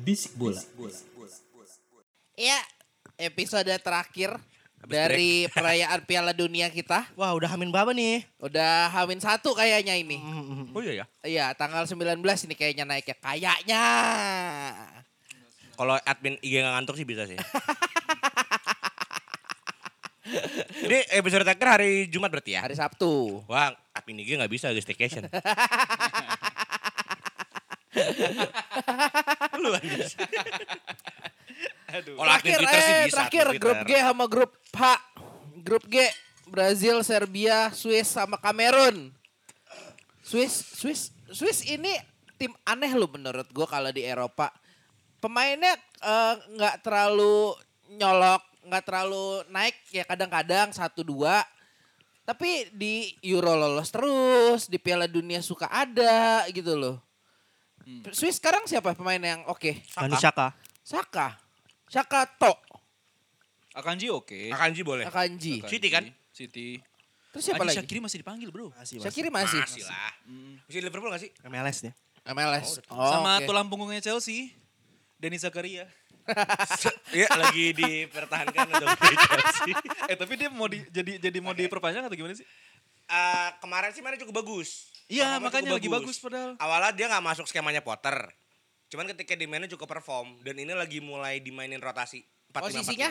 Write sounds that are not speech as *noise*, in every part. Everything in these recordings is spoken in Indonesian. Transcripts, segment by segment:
Bisik bola. Ya, episode terakhir dari perayaan Piala Dunia kita. Wah udah hamin berapa nih? Udah hamin satu kayaknya ini. Oh iya ya. Iya, tanggal 19 ini kayaknya naiknya. Kayaknya. Kalau admin IG nggak ngantuk sih bisa sih. *laughs* Ini episode terakhir hari Jumat berarti ya? Hari Sabtu. Wah, admin IG nggak bisa lagi staycation. *laughs* Lu anjir. *laughs* Aduh. Admin Terakhir, eh, bisa. terakhir grup G sama grup H. Grup G Brazil, Serbia, Swiss sama Kamerun. Swiss, Swiss, Swiss ini tim aneh loh menurut gue kalau di Eropa. Pemainnya eh, nggak terlalu nyolok, nggak terlalu naik ya kadang-kadang satu dua. Tapi di Euro lolos terus, di Piala Dunia suka ada gitu loh. Swiss sekarang siapa pemain yang oke? Granit Xhaka. Saka. Saka To. Akanji oke. Akanji boleh. Akanji. City kan? City. Terus siapa Anjing, lagi? Shaqiri masih dipanggil bro. Masih, masih. Syakiri masih. Masih lah. Masih di Liverpool gak sih? MLS dia. MLS. Sama oke. tulang punggungnya Chelsea. Denis Zakaria. *laughs* Iya lagi dipertahankan untuk *laughs* Chelsea. eh tapi dia mau di, jadi jadi mau diperpanjang atau gimana sih? Eh, kemarin sih mainnya cukup bagus. Iya, makanya lagi bagus padahal. Awalnya dia nggak masuk skemanya Potter. Cuman ketika di mainnya cukup perform dan ini lagi mulai dimainin rotasi. 4 Posisinya?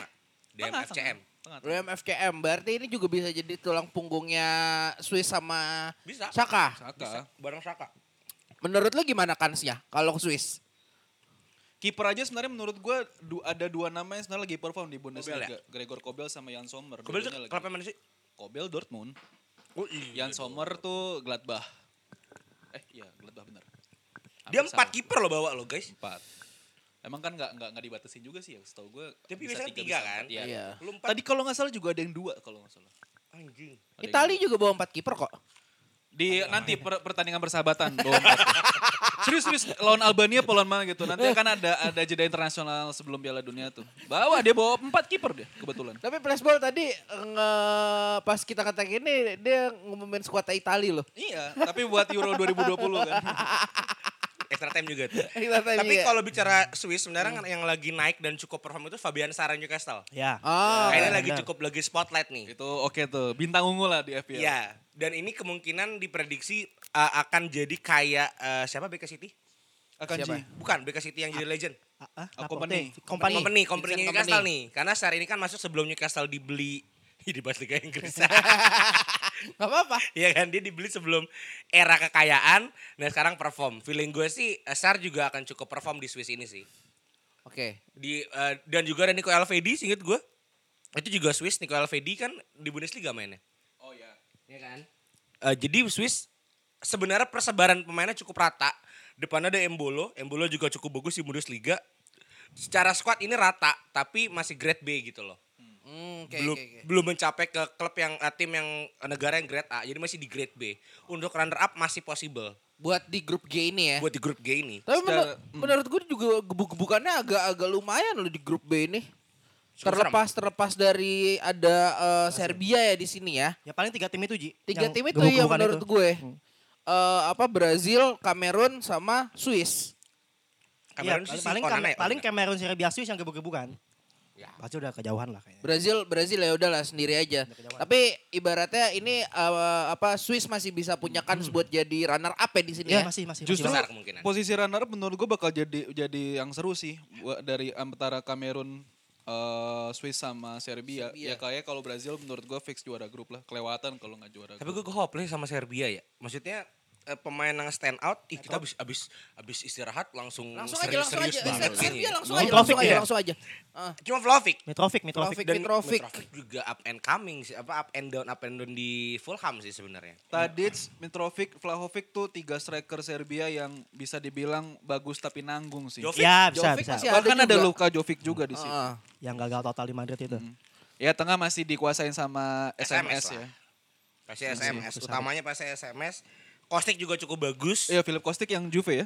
Di MFCM. Tengah, tengah. Rem FKM. Berarti ini juga bisa jadi tulang punggungnya Swiss sama Bisa. Saka. Saka. Bareng Saka. Menurut lu gimana kansnya kalau Swiss? Kiper aja sebenarnya menurut gue ada dua nama yang sebenarnya lagi perform di Bundesliga. Kobel Gregor Kobel sama Jan Sommer. Kobel itu klubnya mana sih? Kobel Dortmund. Oh iya. Jan Sommer tuh Gladbach. Eh iya Gladbach bener. Dia empat kiper lo bawa lo guys. Empat. Emang kan nggak nggak nggak dibatasin juga sih ya, setahu gue. Tapi bisa biasanya tiga kan? Iya. Iya. Lu empat. Tadi kalau nggak salah juga ada yang dua kalau nggak salah. Anjing. Ada yang Itali dua. juga bawa empat kiper kok. di nanti per- pertandingan persahabatan bawa empat. *laughs* serius serius lawan Albania apa lawan mana gitu nanti kan ada ada jeda internasional sebelum Piala Dunia tuh bawa dia bawa empat kiper dia kebetulan Tapi flashball tadi nge pas kita kata gini dia ngumumin skuad Itali loh. iya tapi buat Euro 2020 kan *laughs* Extra time juga tuh. Tadi Tapi ya. kalau bicara Swiss sebenarnya kan yang lagi naik dan cukup perform itu Fabian Sara Newcastle. Ya. Oh, Nah, ini benar. lagi cukup lagi spotlight nih. itu oke tuh bintang ungu lah di FPL Iya, dan ini kemungkinan diprediksi uh, akan jadi kayak uh, siapa BK City? akan Siapa? Ji Bukan BK City yang jadi legend. Ah, ah, Oh, apa? company. Company. Company, company Vincent Newcastle nih. Karena saat ini kan masuk sebelum Newcastle dibeli di bahas Liga Inggris. *laughs* *laughs* Gak apa-apa. Iya kan dia dibeli sebelum era kekayaan. Nah sekarang perform. Feeling gue sih uh, Sar juga akan cukup perform di Swiss ini sih. Oke. Di uh, dan juga ada Nico Elvedi, inget gue. Itu juga Swiss Nico Elvedi kan di Bundesliga mainnya. oh ya Iya kan? Eh, jadi Swiss sebenarnya persebaran pemainnya cukup rata. Depannya ada Embolo, Embolo juga cukup bagus di Bundesliga. Secara squad ini rata, tapi masih grade B gitu loh. Hmm, oke belum oke oke. belum mencapai ke klub yang eh, tim yang eh, negara yang grade A, jadi masih di grade B. Untuk runner up masih possible Buat di grup G ini ya. buat di grup G ini. Tapi menur- menurut gue juga gebuk-gebukannya agak-agak lumayan loh di grup B ini. Cukup Terlepas terlepas dari ada eh, Serbia ya di sini ya. Ya paling tiga tim itu Ji. Tiga Yang tim itu ya menurut itu. gue. Eh, apa Brazil, Kamerun sama Swiss. Iya, Kamerun sih paling si Onana paling, ya, paling Onana. Cameroon Serbia Swiss yang gebuk-gebukan. Ya. Pasti udah kejauhan lah kayaknya. Brazil Brazil ya udahlah sendiri aja. Udah. Tapi ibaratnya ini eh, apa Swiss masih bisa punya kans buat jadi runner up ya di sini Iya ya. masih masih Justru- masih. besar posisi runner up menurut gue bakal jadi jadi yang seru sih dari antara Kamerun eh, Swiss sama Serbia. Serbia. Ya kayak kalau Brazil menurut gue fix juara grup lah. Kelewatan kalau nggak juara Tapi grup. gue hopeless sama Serbia ya. Maksudnya eh, pemain yang stand out, ih kita abis abis abis istirahat langsung Langsung aja, serius, langsung serius aja. banget Serbia ini. langsung aja, langsung aja, langsung aja. Ah. Cuma Vlahovic. Mitrovic, Mitrovic. Mitrovic. Dan Mitrovic. juga up and coming sih, apa up and down up and down di Fulham sih sebenarnya. Tadic, Mitrovic, Vlahovic tuh tiga striker Serbia yang bisa dibilang bagus tapi nanggung sih. Jovic. Ya, bisa, Jovic bisa. masih Bahkan ada. Luka Jovic juga di situ. Ah. Yang gagal total di Madrid itu. Ya tengah masih dikuasain sama SMS SMS, lah. ya. Pasti SMS, utamanya pasti SMS. Kostik juga cukup bagus. Iya Philip Kostic yang Juve ya.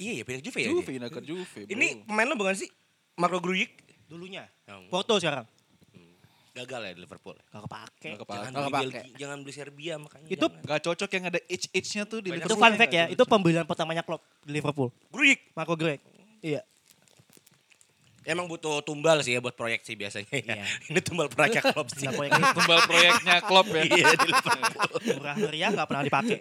Iya, ya pindah Juve ya. Juve, dia? pindah ke Juve. bro. Ini pemain lo bukan sih? Marco Grujic? Dulunya. Yang Porto sekarang. gagal ya di Liverpool. Gak kepake. Nggak kepake. Jangan beli, kepake. Belgia, jangan beli Serbia makanya. Itu jangan. Gak cocok yang ada itch-itchnya tuh di Banyak Itu Liverpool. fun fact ya. Itu pembelian pertamanya Klopp di Liverpool. Grujic. Marco Greg. Iya. Emang butuh tumbal sih ya buat proyek sih biasanya. ya. *laughs* Iya. Ini tumbal proyek Klopp sih. Nah, *laughs* Tumbal proyeknya Klopp ya. Iya, di Liverpool. *laughs* murah meriah gak pernah dipakai.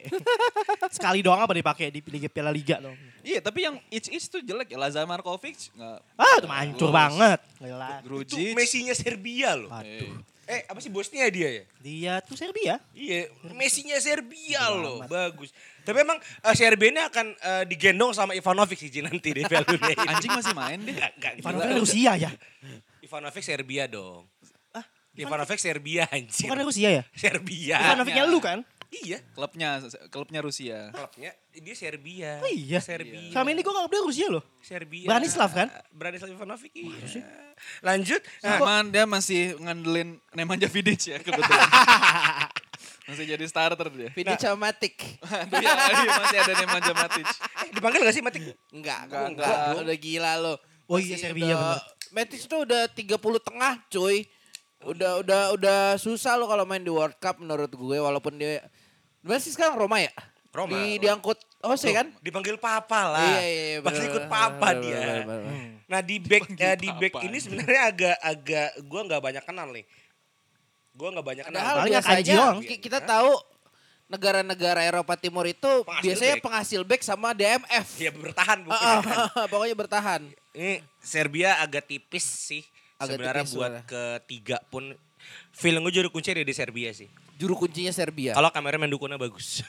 Sekali doang apa dipakai di Liga Piala Liga dong. Iya tapi yang itch-itch tuh jelek ya. Lazar Markovic nggak. Ah, itu mancur banget. Gila. Itu Grujic. Messinya Serbia loh. Aduh. Eh, apa sih bosnya dia ya? Dia tuh Serbia. Iya, Messinya Serbia loh, bagus. Tapi emang eh, Serbia ini akan eh, digendong sama Ivanovic sih nanti di Piala Dunia ini. Anjing masih main deh. Enggak, enggak. Ivanovic gila. Rusia ya? Ivanovic Serbia dong. Ah, Ivanovic Serbia anjir. bukan Rusia ya? Serbia. Ivanovicnya lu kan? Iya, Klubnya, klubnya Rusia. klubnya dia Serbia. Oh iya. Serbia. Selama ini gue gak dia Rusia loh. Serbia. Branislav kan? Branislav Ivanovic iya. Lanjut. Nah, Cuman dia masih ngandelin Nemanja Vidic ya kebetulan. *laughs* masih jadi starter dia. Vidic sama Matic. Aduh ya, iya, masih ada Nemanja Matic. eh, dipanggil gak sih Matik? Enggak, Enggak, enggak, enggak. Udah gila lo. Oh iya, Serbia udah- Matic tuh udah 30 tengah cuy. Udah udah udah susah lo kalau main di World Cup menurut gue walaupun dia Masih sekarang Roma ya? Roma. Di, diangkut Jose kan? Dipanggil papa lah. Iya, iya, iya, Pasti ikut papa bener, dia. bener, bener, bener. Nah di back eh, di back ini sebenarnya agak agak gue nggak banyak kenal nih. Gue nggak banyak kenal. Paling Akanji doang. ki- kita tahu negara-negara Eropa Timur itu Penghasil biasanya back. penghasil back sama DMF. Ya bertahan Ah, bukan. ah, pokoknya bertahan. Ini Serbia agak tipis sih. Agak sebenarnya tipis buat sebenarnya. ketiga pun feeling gue juru kunci ada di Serbia sih. Juru kuncinya Serbia. Kalau kamera mendukunnya bagus. *laughs*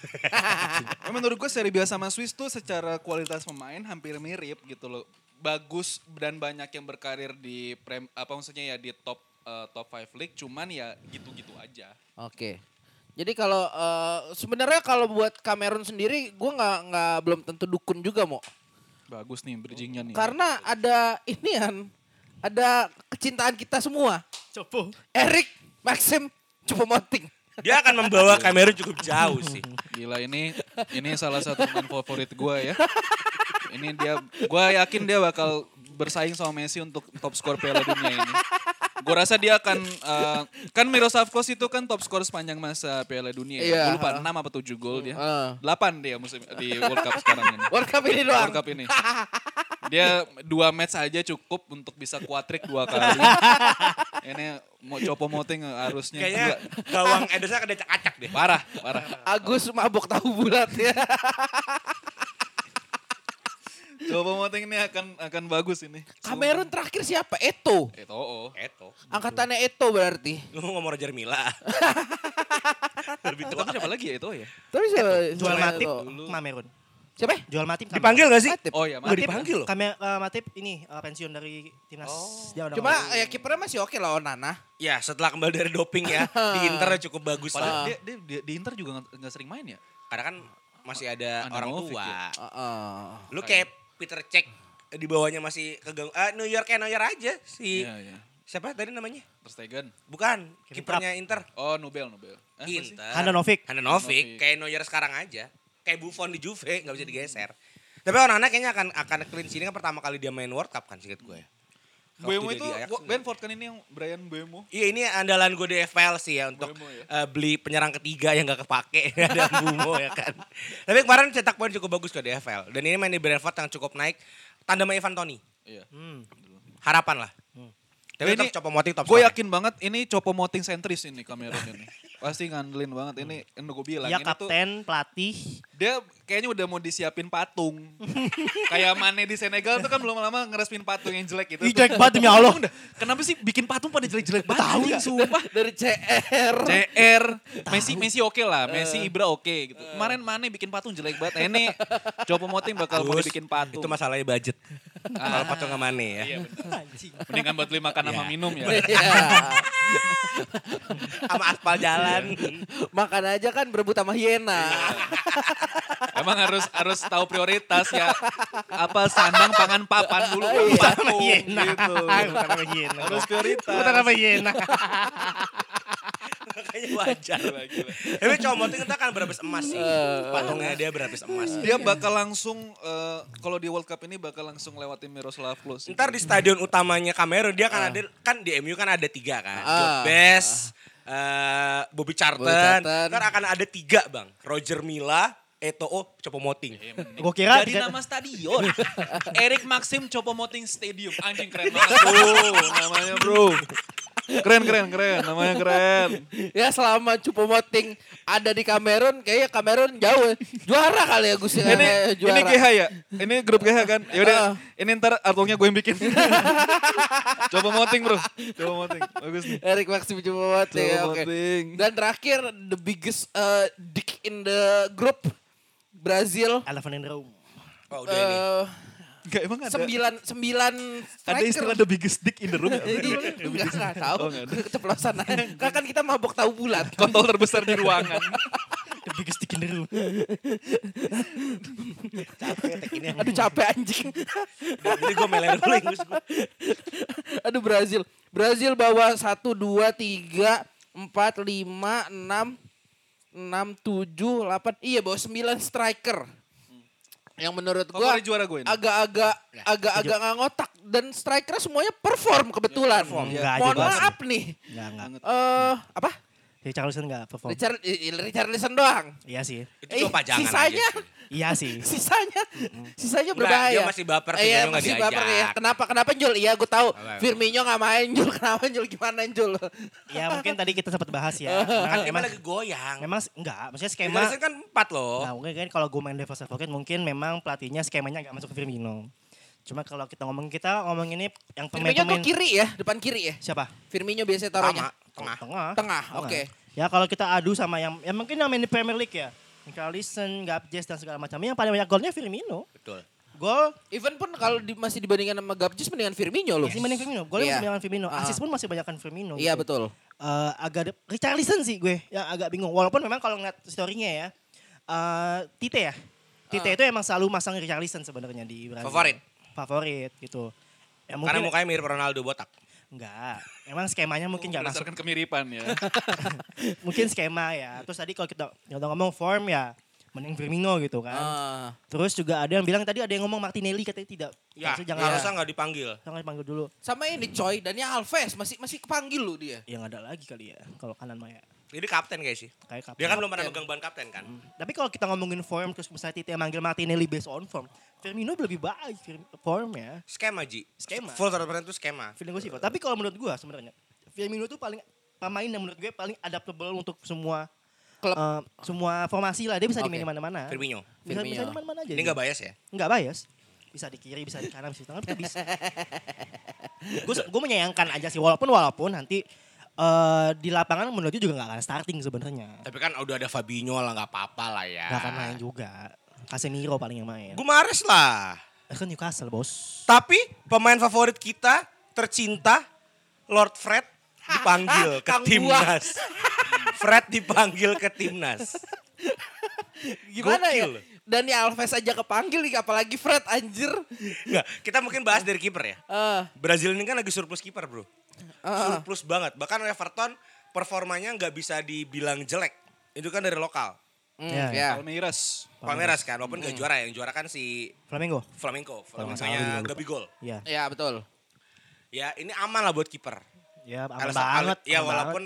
Ya, menurut gue Serbia sama Swiss tuh secara kualitas pemain hampir mirip gitu loh. Bagus dan banyak yang berkarir di prem, apa maksudnya ya di top eh, top 5 league cuman ya gitu-gitu aja. Oke. Jadi kalau eh, sebenarnya kalau buat Cameron sendiri, gue nggak nggak belum tentu dukun juga mau. Bagus nih bridgingnya nih. Karena ada inian, ada kecintaan kita semua. Copo. Erik, Maxim, Choupo-Moting. Dia akan membawa kamera cukup jauh sih. Gila ini ini salah satu pemain favorit gue ya. Ini dia, gue yakin dia bakal bersaing sama Messi untuk top skor Piala Dunia ini. Gue rasa dia akan, eh, kan Miroslav Klose itu kan top skor sepanjang masa Piala Dunia. Iya. Ya. Gue lupa 6 apa 7 gol dia. 8 dia musim di World Cup sekarang ini. World Cup ini doang. World Cup ini. Dia dua match aja cukup untuk bisa kuatrik dua kali. Ini mau copo moting harusnya Kayaknya gawang Ederson ada acak-acak deh. parah, parah. Agus mabok tahu bulat ya. Copo moting ini akan akan bagus ini. Kamerun terakhir siapa? Eto. Itu oh. Eto. Angkatannya Eto berarti. *laughs* Lu ngomong Roger Mila. *laughs* Lebih tua. Tapi siapa lagi ya itu ya? Tapi siapa? Jual Matip Eto? Kamerun. Siapa? Jual Matip. Dipanggil gak sih? Matip. Oh iya, Udah Matip. dipanggil loh. Kamer, eh, Matip ini eh, pensiun dari timnas. Oh. Dia udah Cuma ya kipernya masih oke lah Onana. Ya setelah kembali dari doping ya. di *laughs* Inter cukup bagus Padahal lah. dia, dia, dia- di Inter juga nggak nggak sering main ya? Karena kan masih ada Andanovic orang tua. ya? Heeh. Lu kayak Peter Cech di bawahnya masih kegang ah New York kayak New York aja si Iya, iya. siapa tadi namanya? Ter Stegen. Bukan, kipernya Inter. Oh, Nubel, Nubel. Eh? Inter. Handanovic. Handanovic. Kayak Neuer sekarang aja. Kayak Buffon di Juve, nggak bisa digeser. Tapi Onana kayaknya akan akan clean sini kan pertama kali dia main World Cup kan singkat gue. Buemo dia itu. Benford kan ini yang Brian Buemo. Iya ini andalan gue di FPL sih ya untuk ya? eh, beli penyerang ketiga yang gak kepake *laughs* ada Bumo ya kan. Tapi kemarin cetak poin cukup bagus ke di FPL dan ini main di Brentford yang cukup naik tandem sama Ivan Toni. Iya. Hmm. Harapan lah. Tapi Ini- tetap Choupo-Moting top Gue yakin banget ini Choupo-Moting sentris ini Cameron ini. *laughs* Pasti ngandelin banget ini. Ini gue bilang. Ya ini tuh kapten, pelatih. dia kayaknya udah mau disiapin patung. *laughs* Kayak Mane di Senegal tuh kan belum lama ngeresmin patung yang jelek itu. Ih, tuh. jelek banget demi Allah. Kenapa sih bikin patung pada jelek-jelek banget? Tahu sumpah. Dari CR. CR, Messi Messi oke lah, Messi Ibra oke gitu. Kemarin Mane bikin patung jelek banget. Nah, ini Choupo-Moting bakal mau bikin patung. Itu masalahnya budget. Kalau patung sama Mane ya. Iya. Mendingan buat beli makan sama Iya. minum ya. Iya. *laughs* Sama aspal jalan. Makan aja kan berebut sama hiena. Emang harus harus tahu prioritas ya. Apa sandang pangan papan dulu baru Iya. patung gitu. Bukan sama hiena. Harus prioritas. Bukan sama hiena. Makanya wajar. Tapi Choupo-Moting itu kan berhabis emas sih. Patungnya dia berhabis emas. Dia bakal langsung eh, kalau di World Cup ini bakal langsung lewatin Miroslav Klose. Ntar di stadion utamanya Kamerun dia kan ada kan di MU kan ada tiga kan. Ah. Jude Best, eh, Bobby Charlton. Bobby Charlton. Ntar akan ada tiga bang. Roger Milla, Eto'o, Choupo-Moting. Gue kira Jadi nama stadion. *laughs* Erik Maxim Choupo-Moting Stadium. Anjing keren banget bro. Namanya bro. Keren keren keren. Namanya keren. ya selama Cupomoting ada di Kamerun, kayaknya Kamerun jauh. Juara kali ya Gus. ya. Ini juara. ini GH ya. Ini grup GH kan. Ya udah. Ah. Ini ntar artworknya gue yang bikin. *laughs* Coba moting bro. Coba moting. Bagus nih. Erik Maxim Cupomoting. ya, Oke. Choupo-Moting. Dan terakhir the biggest uh, dick in the group Brazil. Elephant in the room. Oh udah ini. Enggak emang ada. sembilan sembilan Ada istilah the biggest dick in the room. Enggak, *laughs* enggak tahu. Oh. Keceplosan aja. *laughs* Kan kan kita mabok tahu bulat. Kontol terbesar di ruangan. *laughs* The biggest stick in the room. Aduh capek anjing. Jadi gue meler dulu Inggris gue. Aduh Brazil. Brazil bawa 1, 2, 3, 4, 5, 6, 6, 7, 8. Iya bawa 9 striker. Yang menurut gua juara gue ini. agak-agak agak-agak nggak ngotak dan striker semuanya perform kebetulan. perform. Mohon maaf nih. Enggak, enggak. Eh apa? Richarlison enggak perform. Richard Richarlison doang. Iya sih. Itu cuma pajangan sisanya, aja sih. Iya sih. *laughs* sisanya, sisanya Nggak, berbahaya. dia masih baper, Iya, Firmino nggak masih baper diajak. ya. Kenapa? Kenapa Jul? Iya, gue tahu. Firmino nggak main Jul. *laughs* Kenapa Jul? Gimana Jul? Ya mungkin tadi kita sempat bahas ya. *laughs* Kan memang, lagi goyang. memang enggak, maksudnya skema Richarlison kan empat loh. Nah, mungkin kan kalau gue main Devil's Advocate mungkin memang pelatihnya skemanya nggak masuk ke Firmino. Cuma kalau kita ngomong kita ngomong ini yang Firmino tuh pemain-pemain kiri ya, depan kiri ya. siapa? Firmino biasanya taruhnya. Sama, tengah. Tengah. Tengah, oke. Ya kalau kita adu sama yang ya mungkin yang main di Premier League ya. Richarlison, Gabjes dan segala macam. Yang paling banyak golnya Firmino. Betul. Gol Even pun kalau di- masih dibandingkan sama Gabjis mendingan Firmino loh. masih banyak Firmino. Golnya Iya. masih banyak Firmino. Ah. Assist pun masih banyakan Firmino. Iya gitu. betul. Eh, agak de- Richarlison sih gue yang agak bingung. Walaupun memang kalau ngeliat story-nya ya. eh Tite ya. Tite Ah. itu emang selalu masang Richarlison sebenarnya di Brazil. Favorit. Favorit gitu. Ya, Karena mungkin mukanya mirip Ronaldo botak. enggak. Emang skemanya mungkin nggak masuk. Berdasarkan kemiripan ya. *laughs* Mungkin skema ya. Terus tadi kalau kita kita ngomong form ya mending Firmino gitu kan. Ah. Terus juga ada yang bilang tadi ada yang ngomong Martinelli katanya tidak. Ya, Maksudnya jangan harusnya nggak dipanggil. jangan dipanggil dulu. Sama ini Coy, Daniel Alves masih masih kepanggil loh dia. Yang ada lagi kali ya kalau kanan Maya. Jadi kapten kayak sih. Kayak kapten. Dia kan belum pernah megang ban kapten kan. Tapi kalau kita ngomongin form terus misalnya Tite manggil Martinelli based on form, Firmino lebih baik form ya. Skema Ji. Skema. Full 100% itu skema. Feeling gue sih. Tapi kalau menurut gue sebenarnya Firmino tuh paling pemain yang menurut gue paling adaptable untuk semua Klub. eh, semua formasi lah. Dia bisa Oke. dimainin mana-mana. Firmino. Bisa, bisa Firmino. di mana-mana aja. Ini dia. nggak bias ya? Nggak bias. Bisa di kiri, bisa di kanan, bisa di tengah, bisa. *laughs* gue gue menyayangkan aja sih walaupun walaupun nanti eh, di lapangan menurut juga nggak akan starting sebenarnya. Tapi kan udah ada Fabinho lah nggak apa-apa lah ya. Nggak akan main juga. Casemiro paling yang main. Gumares lah. Eh, kan Newcastle bos. Tapi pemain favorit kita tercinta Lord Fred dipanggil *laughs* ke timnas. *laughs* Fred dipanggil ke timnas. *laughs* Gimana ya? Gokil. Daniel Alves aja kepanggil nih, apalagi Fred anjir. Enggak, kita mungkin bahas dari kiper ya. Ah, Brazil ini kan lagi surplus kiper, Bro. Ah. Surplus banget. Bahkan Everton performanya nggak bisa dibilang jelek. Itu kan dari lokal. Hmm, Ya, ya. Palmeiras. Palmeiras kan, walaupun nggak juara. Yang juara kan si Flamengo. Flamengo. Flamengo-nya. Gabigol. Iya. Ya betul. Ya ini aman lah buat kiper. Ya, aman Alisson- banget. Ya aman walaupun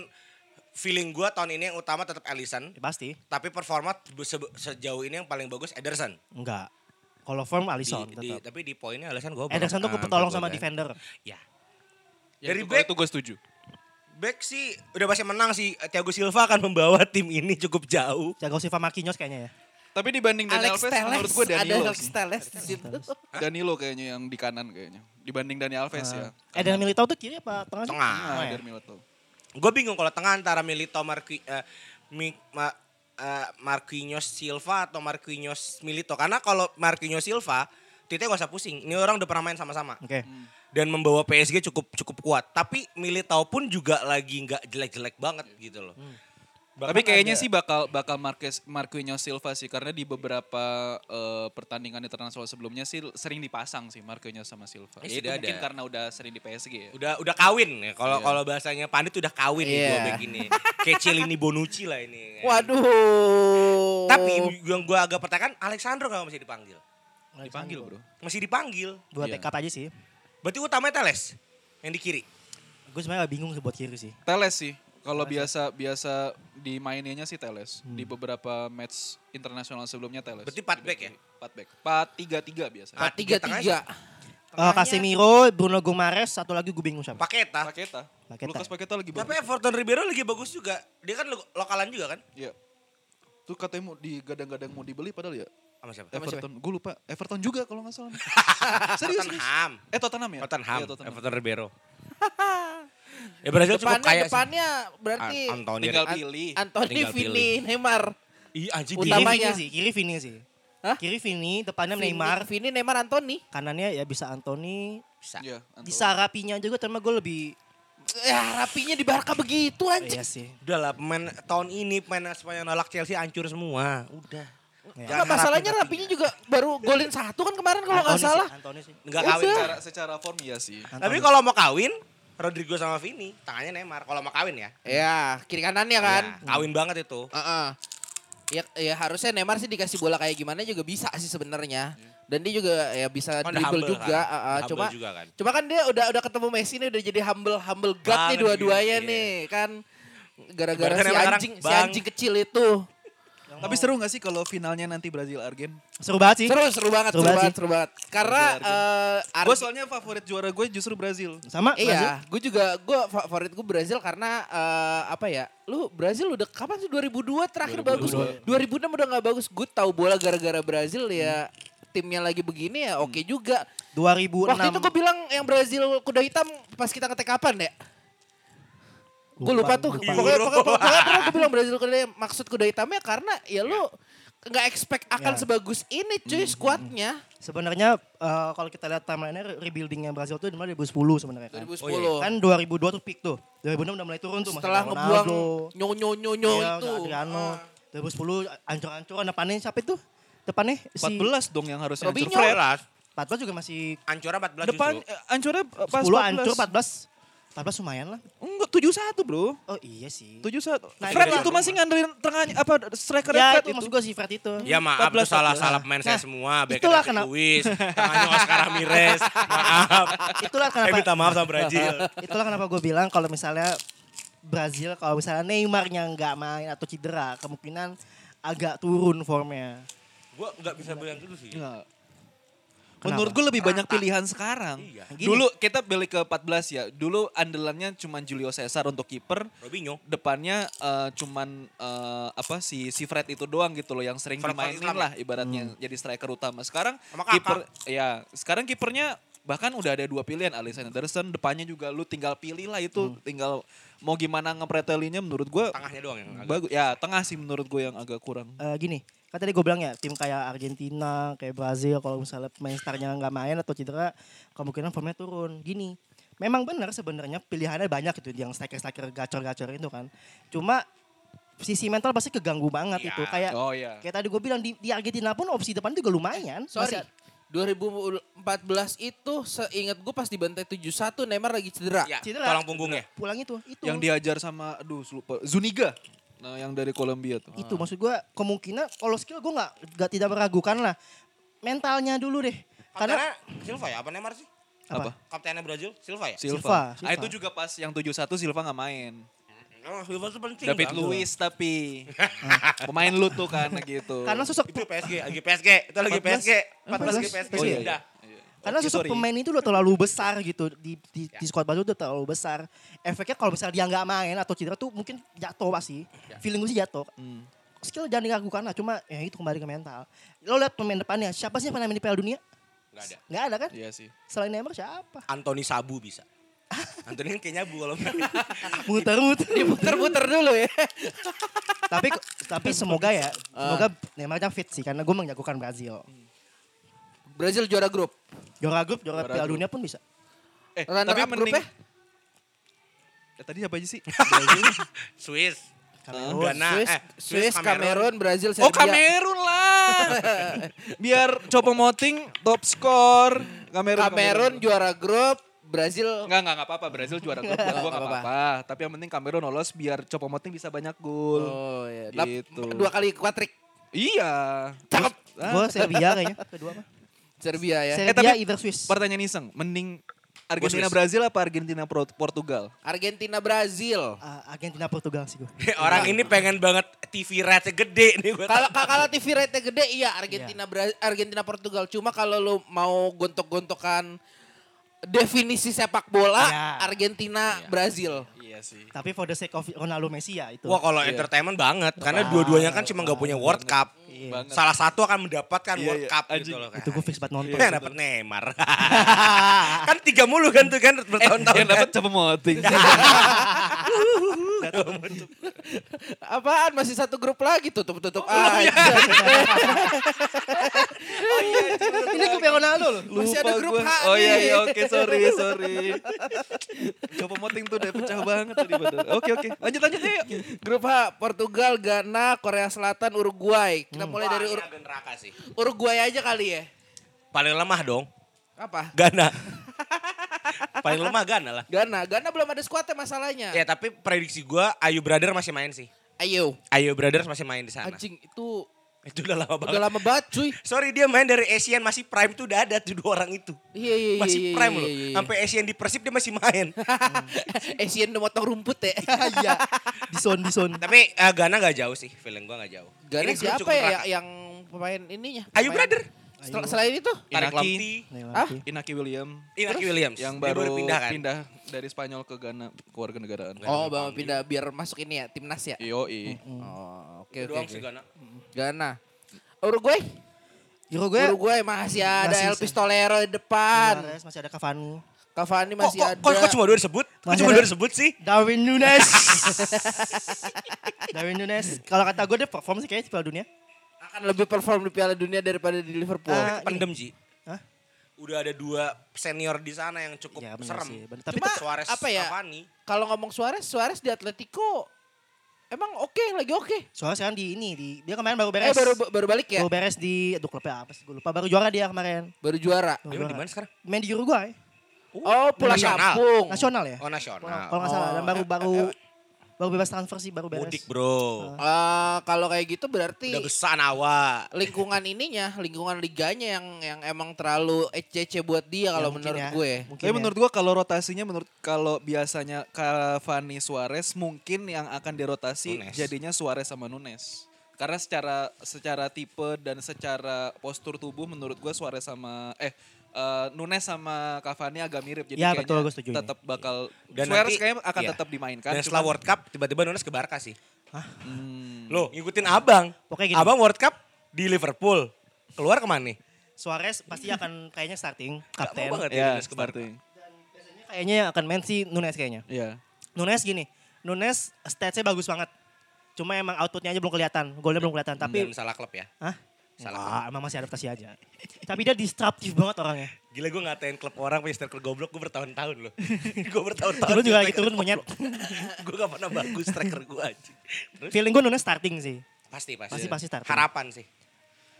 feeling gua tahun ini yang utama tetap Alisson. banget. Ya, pasti. Tapi performa se- sejauh ini yang paling bagus Ederson. Enggak. Kalau form Alisson di- tetap. tapi di poinnya Alisson gue Ederson tuh kepetolong sama defender. Ya. Ya, Dari itu- back- itu gue setuju. Back sih udah pasti menang sih. Thiago Silva akan membawa tim ini cukup jauh. Jago Silva Marquinhos kayaknya ya. Tapi dibanding Dani Alex Alves Teles, menurut gue ada Danilo Alex sih. Teles di situ. *laughs* Danilo kayaknya yang di kanan kayaknya. Dibanding Dani Alves ya. Eh dan Militao tuh kiri apa tengah? sih? Tengah. Tengah Ah, ya? dari Milito. Gue bingung kalau tengah antara Milito Marqui, eh, Mi- Ma- eh, Marquinhos Silva atau Marquinhos Milito. Karena kalau Marquinhos Silva, Tite gak usah pusing. Ini orang udah pernah main sama-sama. Oke. Dan membawa PSG cukup cukup kuat. Tapi Militao pun juga lagi nggak jelek-jelek banget gitu loh. Bahkan Tapi kayaknya ada- sih bakal bakal Marquez Marquinhos Silva sih karena di beberapa eh, pertandingan internasional sebelumnya sih sering dipasang sih Marquinhos sama Silva. Ya, Itu mungkin ada. karena udah sering di PSG ya. udah udah kawin ya. Kalau Iya. kalau bahasanya Pandit udah kawin nih Iya. dua back ini. Kecil ini Bonucci lah ini. Waduh. Tapi yang gue agak pertanyakan Alexandro kalau masih dipanggil. Dipanggil, Bro. Masih dipanggil. Buat Iya. backup aja sih. Berarti utamanya Teles yang di kiri. Gue sebenarnya bingung sih buat kiri sih. Teles sih. Kalau biasa biasa di mainnya sih Teles. Di beberapa match internasional sebelumnya Teles. Berarti empat back ya? Empat back. Empat tiga tiga biasa. Ah, tiga tengah tiga. Eh Casemiro, Bruno Gomares, satu lagi gue bingung siapa. Paketa. Paketa. Paketa. Lucas Paketa lagi Tapi bagus. Everton Ribeiro lagi bagus juga. Dia kan lo- lokalan juga kan? Iya. Tuh katanya mau digadang-gadang mau dibeli padahal ya. Sama siapa? Everton. Gue lupa. Everton juga kalau nggak salah. serius, *laughs* serius. Tottenham. Eh Tottenham ya? Tottenham. Iya, Tottenham. Everton Ribeiro. *laughs* ya Brazil cukup Depannya, kaya sih. depannya berarti An- Anthony. Tinggal An- pilih. Anthony, Tinggal Vini, pilih. Neymar. Ih anjing Kiri Utamanya. Vini sih, kiri Vini sih. Hah? Kiri Vini, depannya Vini- Neymar, Vini, Neymar, Anthony. kanannya ya bisa Anthony. bisa. Iya, Anthony. Bisa rapinya juga, tapi gue lebih Ya rapinya di Barca begitu anjing. iya sih. Udah lah pemain tahun ini pemain Spanyol nolak Chelsea hancur semua. Udah. Ya. Enggak masalahnya rapinya juga baru golin satu kan kemarin kalau nggak salah. Sih, Anthony sih. Enggak kawin. Secara, secara form iya sih. Tapi kalau mau kawin Rodrigo sama Vini, tangannya Neymar. Kalau mau kawin ya. Ya kiri kanannya kan. Ya, kawin banget itu. Heeh. Ya, ya harusnya Neymar sih dikasih bola kayak gimana juga bisa sih sebenarnya. Dan dia juga ya bisa udah dribble humble juga. kan. heeh. Humble Cuma juga kan. cuma kan dia udah udah ketemu Messi nih udah jadi humble humble god nih Banget dua-duanya gitu, nih kan. Gara-gara Ibaratnya si anjing si anjing kecil itu. Tapi seru gak sih kalau finalnya nanti Brazil Argen? Seru banget sih. Seru seru banget Seru seru, banget seru banget. Karena eh Gue soalnya favorit juara gue justru Brazil. Sama Brazil. Iya, gue juga gue favorit gue Brazil karena eh, apa ya? Lu Brazil udah kapan sih 2002 terakhir 2002. bagus. 2006 udah nggak bagus. Gue tahu bola gara-gara Brazil ya timnya lagi begini ya oke juga. 2006. Waktu itu gue bilang yang Brazil kuda hitam pas kita ngetek kapan ya? Gue lupa tuh. lupa. Pokoknya, pokoknya, pokoknya pernah gue bilang Brazil kuda hitam. Maksud kuda hitamnya karena ya lu nggak expect akan Ya. sebagus ini cuy skuadnya. Sebenarnya eh, kalau kita lihat timeline-nya rebuildingnya Brazil tuh di mana 2010 sebenarnya kan. 2010. Oh, iya. Kan 2002 tuh peak tuh. 2006 udah mulai turun tuh. Setelah ngebuang nyonyo nyonyo iya, itu. Adriano. 2010 ancur-ancuran depannya siapa itu? Depannya si 14 dong yang harusnya hancur. Robinho. Fred. 14 juga masih Ancora 14 Depan justru. eh, hancurnya eh, pas 10 14. ancur 14. 14 lumayan lah. Enggak 71 bro. Oh iya sih. 71. Nah, Fred iya. itu masih ngandelin tengahnya apa striker Ya Fred itu maksud gue si Fred itu. Ya maaf 14, itu salah 14. salah pemain saya Nah, semua. Backnya *laughs* itulah kenapa- Luiz, tangannya Oscar Ramirez. Maaf. Itulah Eh kenapa minta maaf sama Brazil. *laughs* itulah kenapa gue bilang kalau misalnya Brazil kalau misalnya Neymarnya nggak main atau cedera kemungkinan agak turun formnya. Gue nggak bisa bilang gitu sih. Enggak. Kenapa? Menurut gue lebih banyak pilihan sekarang. Iya. Gini. Dulu kita balik ke 14 ya. Dulu andalannya cuma Julio Cesar untuk kiper. Robinho. Depannya eh, cuman eh, apa si si Fred itu doang gitu loh yang sering Fred dimainin Islam lah ibaratnya jadi striker utama. Sekarang kiper ya, sekarang kipernya bahkan udah ada dua pilihan Alisson Anderson depannya juga lu tinggal pilih lah itu tinggal mau gimana ngepretelinya menurut gua Tengahnya doang yang agak. bagus ya tengah sih menurut gue yang agak kurang Eh, gini, kan tadi gue bilang ya tim kayak Argentina, kayak Brazil kalau misalnya pemain starnya nggak main atau cedera kemungkinan formnya turun. Gini, memang benar sebenarnya pilihannya banyak itu yang striker-striker gacor-gacor itu kan. Cuma sisi mental pasti keganggu banget Iya. itu kayak oh ya kayak tadi gue bilang di, di Argentina pun opsi depan juga lumayan. Sorry. Masih- 2014 itu seingat gue pas dibantai 7-1 Neymar lagi cedera. Ya, Cedera. tulang punggungnya. pulang itu, itu. yang diajar sama aduh lupa Zuniga nah yang dari Kolombia tuh itu maksud gue kemungkinan kalau skill gue nggak nggak tidak meragukan lah mentalnya dulu deh karena Kaptennya Silva ya apa Neymar sih? apa Kaptennya Brazil Silva ya? Silva. Silva, Ah, Silva. itu juga pas yang 71 Silva nggak main. Oh, Silva itu penting. David Bang. Luiz tapi *laughs* pemain lu tuh kan gitu. karena sosok Itu PSG, lagi PSG. Itu lagi 14. PSG. 14 lagi 14. PSG. Oh, iya, Udah. Karena Oke, sosok sorry. pemain itu udah terlalu besar gitu di di, di squad baru udah terlalu besar. Efeknya kalau misalnya dia nggak main atau cedera tuh mungkin jatuh pasti. Feeling gue sih jatuh. Hmm. Skill jangan diragukan lah, cuma ya itu kembali ke mental. Lo lihat pemain depannya, siapa sih yang pernah main di Piala Dunia? Nggak ada. Nggak ada kan? Iya sih. Selain Neymar siapa? Anthony Sabu bisa. *laughs* Anthony kan kayak nyabu kalau. *laughs* Muter-muter. Muter-muter dulu ya. tapi tapi *laughs* semoga ya, semoga Neymar fit sih karena gue menjagokan Brazil. Brazil juara grup. Juara grup, juara Juara Piala. Dunia pun bisa. Eh, Runner tapi up mending grupnya? Ya, tadi siapa aja sih? *laughs* Swiss. Kamerun. Ghana. Swiss, eh, Swiss, Kamerun, Brazil, Serbia. Oh Kamerun lah. *laughs* Biar Copo Moting top skor. Kamerun. Kamerun juara grup, Brazil Enggak, enggak, enggak apa-apa. Brazil juara grup. Buat gua Nggak enggak apa-apa. Tapi yang penting Kamerun lolos biar Copo Moting bisa banyak gol. Oh iya. Gitu. Dua kali kuatrik. Iya. Cakep. Gue Serbia kayaknya. Kedua apa? Serbia ya. Serbia tapi- either Swiss. pertanyaan iseng. Mending Argentina. Brazil apa Argentina Portugal? Argentina Brazil. Ah, Argentina Portugal sih gue. *laughs* Orang ini pengen banget TV rate gede nih gue. Kalau kalau TV rate gede iya Argentina Bra- Argentina Portugal. Cuma kalau lu mau gontok-gontokan definisi sepak bola Ya. Argentina Brazil. Iya sih. Tapi for the sake of Ronaldo Messi ya itu. Wah kalau entertainment banget. Karena dua-duanya kan cuma nggak punya World Cup. Banget. Salah satu akan mendapatkan Iya, World iya. Cup Anjing. gitu loh. itu gue fix banget nonton. Yang dapat Neymar. *laughs* kan tiga mulu kan tuh kan bertahun-tahun. Yang dapat Copo Moting. Apaan masih satu grup lagi tutup-tutup Oh, iya. aja. *laughs* Ini gue Ronaldo loh. Masih ada grup gua. H Oh iya, iya oke sorry *laughs* sorry. Copo Moting tuh udah pecah banget tadi padahal. Oke oke. Lanjut lanjut yuk. Grup H Portugal, Ghana, Korea Selatan, Uruguay. Kita mulai dari Ur- neraka sih. Uruguay aja kali ya. Paling lemah dong. Apa? Ghana. *laughs* Paling lemah Ghana lah. Ghana, Ghana belum ada skuadnya masalahnya. Ya tapi prediksi gue Ayu Brother masih main sih. Ayo, Ayu Brothers masih main di sana. anjing itu Itu udah lama banget. udah lama banget cuy. *laughs* Sorry dia main dari Asian masih prime tuh udah ada tuh dua orang itu. Iya iya iya. Masih iya, prime iya, loh. iya. Sampai Asian di Persib dia masih main. *laughs* Asian udah motong rumput ya. *laughs* Iya. Di zone. Tapi eh, Ghana gak jauh sih, feeling gue gak jauh. Ghana Ini siapa ya yang, yang pemain ininya? Ayu Pemain- Brother. Selain itu? Tarik Inaki. Lamti. Hah? Inaki William Inaki Williams. yang baru pindah kan. pindah dari Spanyol ke Ghana keluarga negaraan. Oh, bawa pindah biar masuk ini ya, timnas ya. Yoi. Oh, oke oke. doang sih Ghana. Ghana. Uruguay? Uruguay Uruguay masih ada Masih El. Pistolero di depan. Masih ada Cavani. Cavani masih kok, ada. kok, kok cuma dua disebut? Kok Masih cuma dua disebut sih? Darwin Nunes. *laughs* Darwin Nunes. Kalau kata gue dia perform sih kayaknya di Piala Dunia. akan lebih perform di Piala Dunia daripada di Liverpool. Ah, Pendem Ji. Udah ada dua senior di sana yang cukup bener serem. sih, bener. Tapi Cuma Suarez apa ya? Cavani. Kalau ngomong Suarez, Suarez di Atletico emang oke, lagi oke. Soalnya sekarang di ini di dia kemarin baru Eh beres. baru baru balik ya? Baru beres di aduh klubnya apa sih gue lupa baru juara dia kemarin. Baru juara. Baru Dia di mana sekarang? Main di Uruguay. Oh, pulang Nasional. kampung. Nasional ya? Oh nasional. Kalau nggak salah dan Oh. Baru bebas transfer sih baru beres. Mudik bro. Eh, kalau kayak gitu berarti Udah besar nawa. lingkungan ininya, lingkungan liganya yang yang emang terlalu ECC buat dia Ya, kalau mungkin menurut ya. gue. Mungkin Tapi ya. menurut gua kalau rotasinya menurut kalau biasanya Cavani Suarez mungkin yang akan dirotasi Nunes. jadinya Suarez sama Nunes. Karena secara secara tipe dan secara postur tubuh menurut gua Suarez sama eh eh, Nunes sama Cavani agak mirip jadi Ya, kayaknya betul, ini. tetap bakal Dan Suarez nanti- kayaknya akan iya. tetap dimainkan. Dan setelah cuman- World Cup tiba-tiba Nunes ke Barca sih. Hmm. Loh ngikutin abang. Pokoknya gini. Abang World Cup di Liverpool. Keluar ke mana nih? Suarez pasti akan kayaknya starting Gak kapten. mau banget ya Ya, Nunes ke Barca. starting. Kayaknya yang akan main si Nunes kayaknya. Iya. Nunes gini, Nunes statsnya bagus banget. Cuma emang outputnya aja belum kelihatan, golnya belum kelihatan. Tapi Dan salah klub ya. Hah? Salah Wah, emang masih adaptasi aja. *laughs* Tapi dia disruptif banget orangnya. Gila gue ngatain klub orang punya striker goblok gue bertahun-tahun loh. *laughs* *laughs* gue bertahun-tahun. Turun juga lagi turun monyet. gue gak pernah bagus striker gue aja. Terus? Feeling gue Nunes starting sih. Pasti, pasti. Pasti, pasti starting. Harapan sih.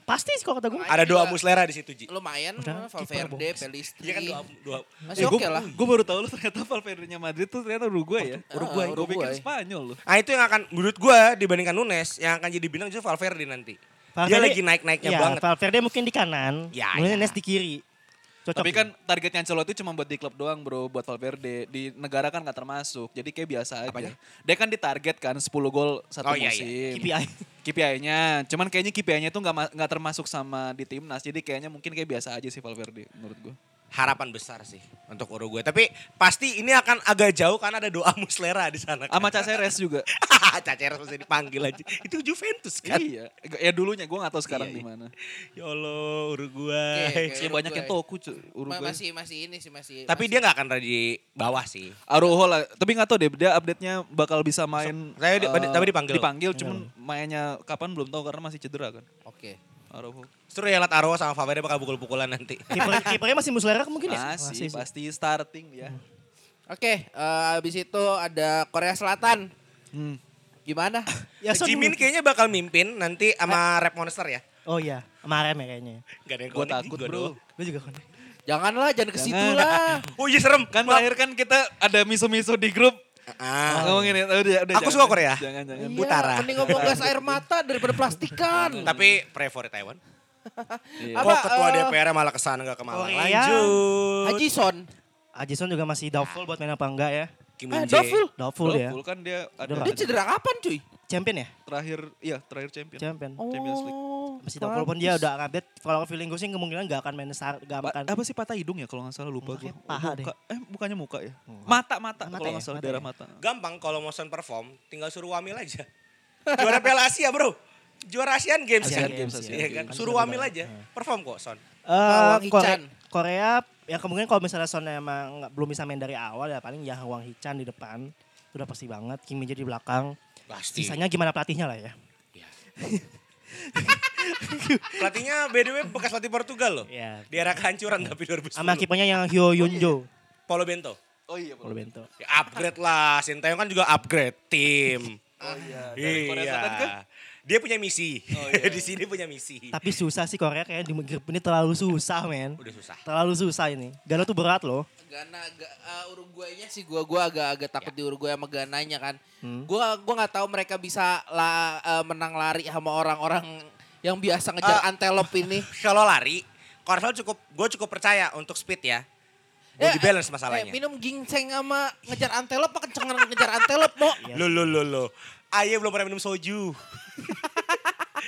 Pasti sih kalau kata gue. Ada dua muslera di situ Ji. Lumayan, Udah, Valverde. Pelistri. Iya kan dua, dua Masih oke lah. Gue baru tahu lu ternyata Valverde-nya Madrid tuh ternyata Uruguay ya. Uruguay. Gue pikir Uruguay. Spanyol loh. Nah itu yang akan menurut gue dibandingkan Nunes yang akan jadi bintang justru Valverde nanti. Dia Valverde- lagi naik-naiknya Iya, banget. Valverde mungkin di kanan, Ya, kemudian ya. Nunes di kiri. Cocok. Tapi kan targetnya Ancelotti cuma buat di klub doang bro, buat Valverde. Di negara kan gak termasuk, jadi kayak biasa aja. Apanya? Dia kan ditarget kan 10 gol satu Oh, iya, iya. musim. KPI. KPI-nya, cuman kayaknya KPI-nya tuh nggak ma- nggak termasuk sama di timnas, jadi kayaknya mungkin kayak biasa aja sih Valverde menurut gue. Harapan besar sih untuk Uruguay. Tapi pasti ini akan agak jauh karena ada doa Muslera di sana. Sama Caceres juga. *laughs* Caceres mesti dipanggil aja. Itu Juventus kan? iya. Ya dulunya gue gak tahu sekarang Iya, di iya. mana. Ya Allah, Uruguay. oke. Sih banyak yang toku cuy. Ma- masih masih ini sih masih. Tapi masih- dia nggak akan ada di bawah sih. Araujo lah. Tapi gak tahu deh dia update-nya bakal bisa main. Saya di- eh, tapi dipanggil. Dipanggil cuman mainnya kapan belum tahu karena masih cedera kan. Oke. Araujo. Seru ya liat Arwa sama Favre bakal pukul-pukulan nanti. *laughs* Kiper kipernya masih Muslera mungkin ya? Masih, sih. pasti starting ya. Oke, eh, habis itu ada Korea Selatan. Hmm. Gimana? *laughs* Ya, Son- Jimin kayaknya bakal mimpin nanti sama Rap Monster ya. Oh iya, kemarin ya kayaknya. Gak ada yang Gue takut juga bro. Gue juga konek. Janganlah, jangan ke situ Jangan. lah. *laughs* Oh iya serem. Kan terakhir kan kita ada miso-miso di grup. Ah. Ngomongin ya. Udah, udah, Aku jangan. suka Korea. Jangan, jangan. Iya, Utara. mending ngomong gas air mata daripada plastikan. *laughs* Tapi pray for Taiwan. Iya. Apa, oh ketua eh, DPR malah ke sana gak ke Malang. Korea. Lanjut. Haji Son. Ajison juga masih doubtful buat main apa enggak ya? Kim Eh, Min Jae. Doubtful. Doubtful ya. Doubtful kan dia ada. Dia cedera kapan cuy? Champion ya? terakhir, iya terakhir champion. Champion. Champions League. Masih doubtful walaupun dia udah update. Kalau feeling gue sih kemungkinan gak akan main start, gak Pa- akan. apa sih patah hidung ya kalau nggak salah lupa gue. Paha deh. Eh bukannya muka ya? Mata mata, Mata kalau ya? nggak salah Mata daerah ya? mata. Gampang kalau mau perform, tinggal suruh Wamil aja. *laughs* Juara Piala Asia bro. Juara Asian Games Asian ya. Games, Asian Iya kan? Games. Suruh Wamil aja. Perform kok son. Wang Korea, Hichan. Korea ya kemungkinan kalau misalnya Son emang nggak- belum bisa main dari awal ya paling ya Wang Hichan di depan. Itu udah pasti banget. Kim Min Jae di belakang. Pasti. Sisanya gimana pelatihnya lah ya. *laughs* Pelatihnya BDW bekas pelatih Portugal loh. Iya. Di era kehancuran tapi 2010. Sama kipernya yang Hyo Yunjo. Paulo Bento. Oh iya, Kalau Bento. Ya, upgrade lah. Sintayong kan juga upgrade tim. Oh iya, dari Korea iya. Selatan kan? Dia punya misi. Oh, iya. *laughs* di sini punya misi. Tapi susah sih Korea kayak di grup ini terlalu susah men. Udah susah. Terlalu susah ini. Gana tuh berat loh. Gana uh, Uruguaynya sih gua gua agak-agak takut di Uruguay sama Gananya kan. Hmm. Gua gua nggak tahu mereka bisa la, uh, menang lari sama orang-orang yang biasa ngejar Ah. antelop *laughs* ini. Kalau lari, Korsel cukup, gue cukup percaya untuk speed ya. Body balance masalahnya. Eh, minum ginseng sama ngejar antelop apa kencengan ngejar antelop, Mo? Lo lo lo lo. Ayah belum pernah minum soju. *laughs*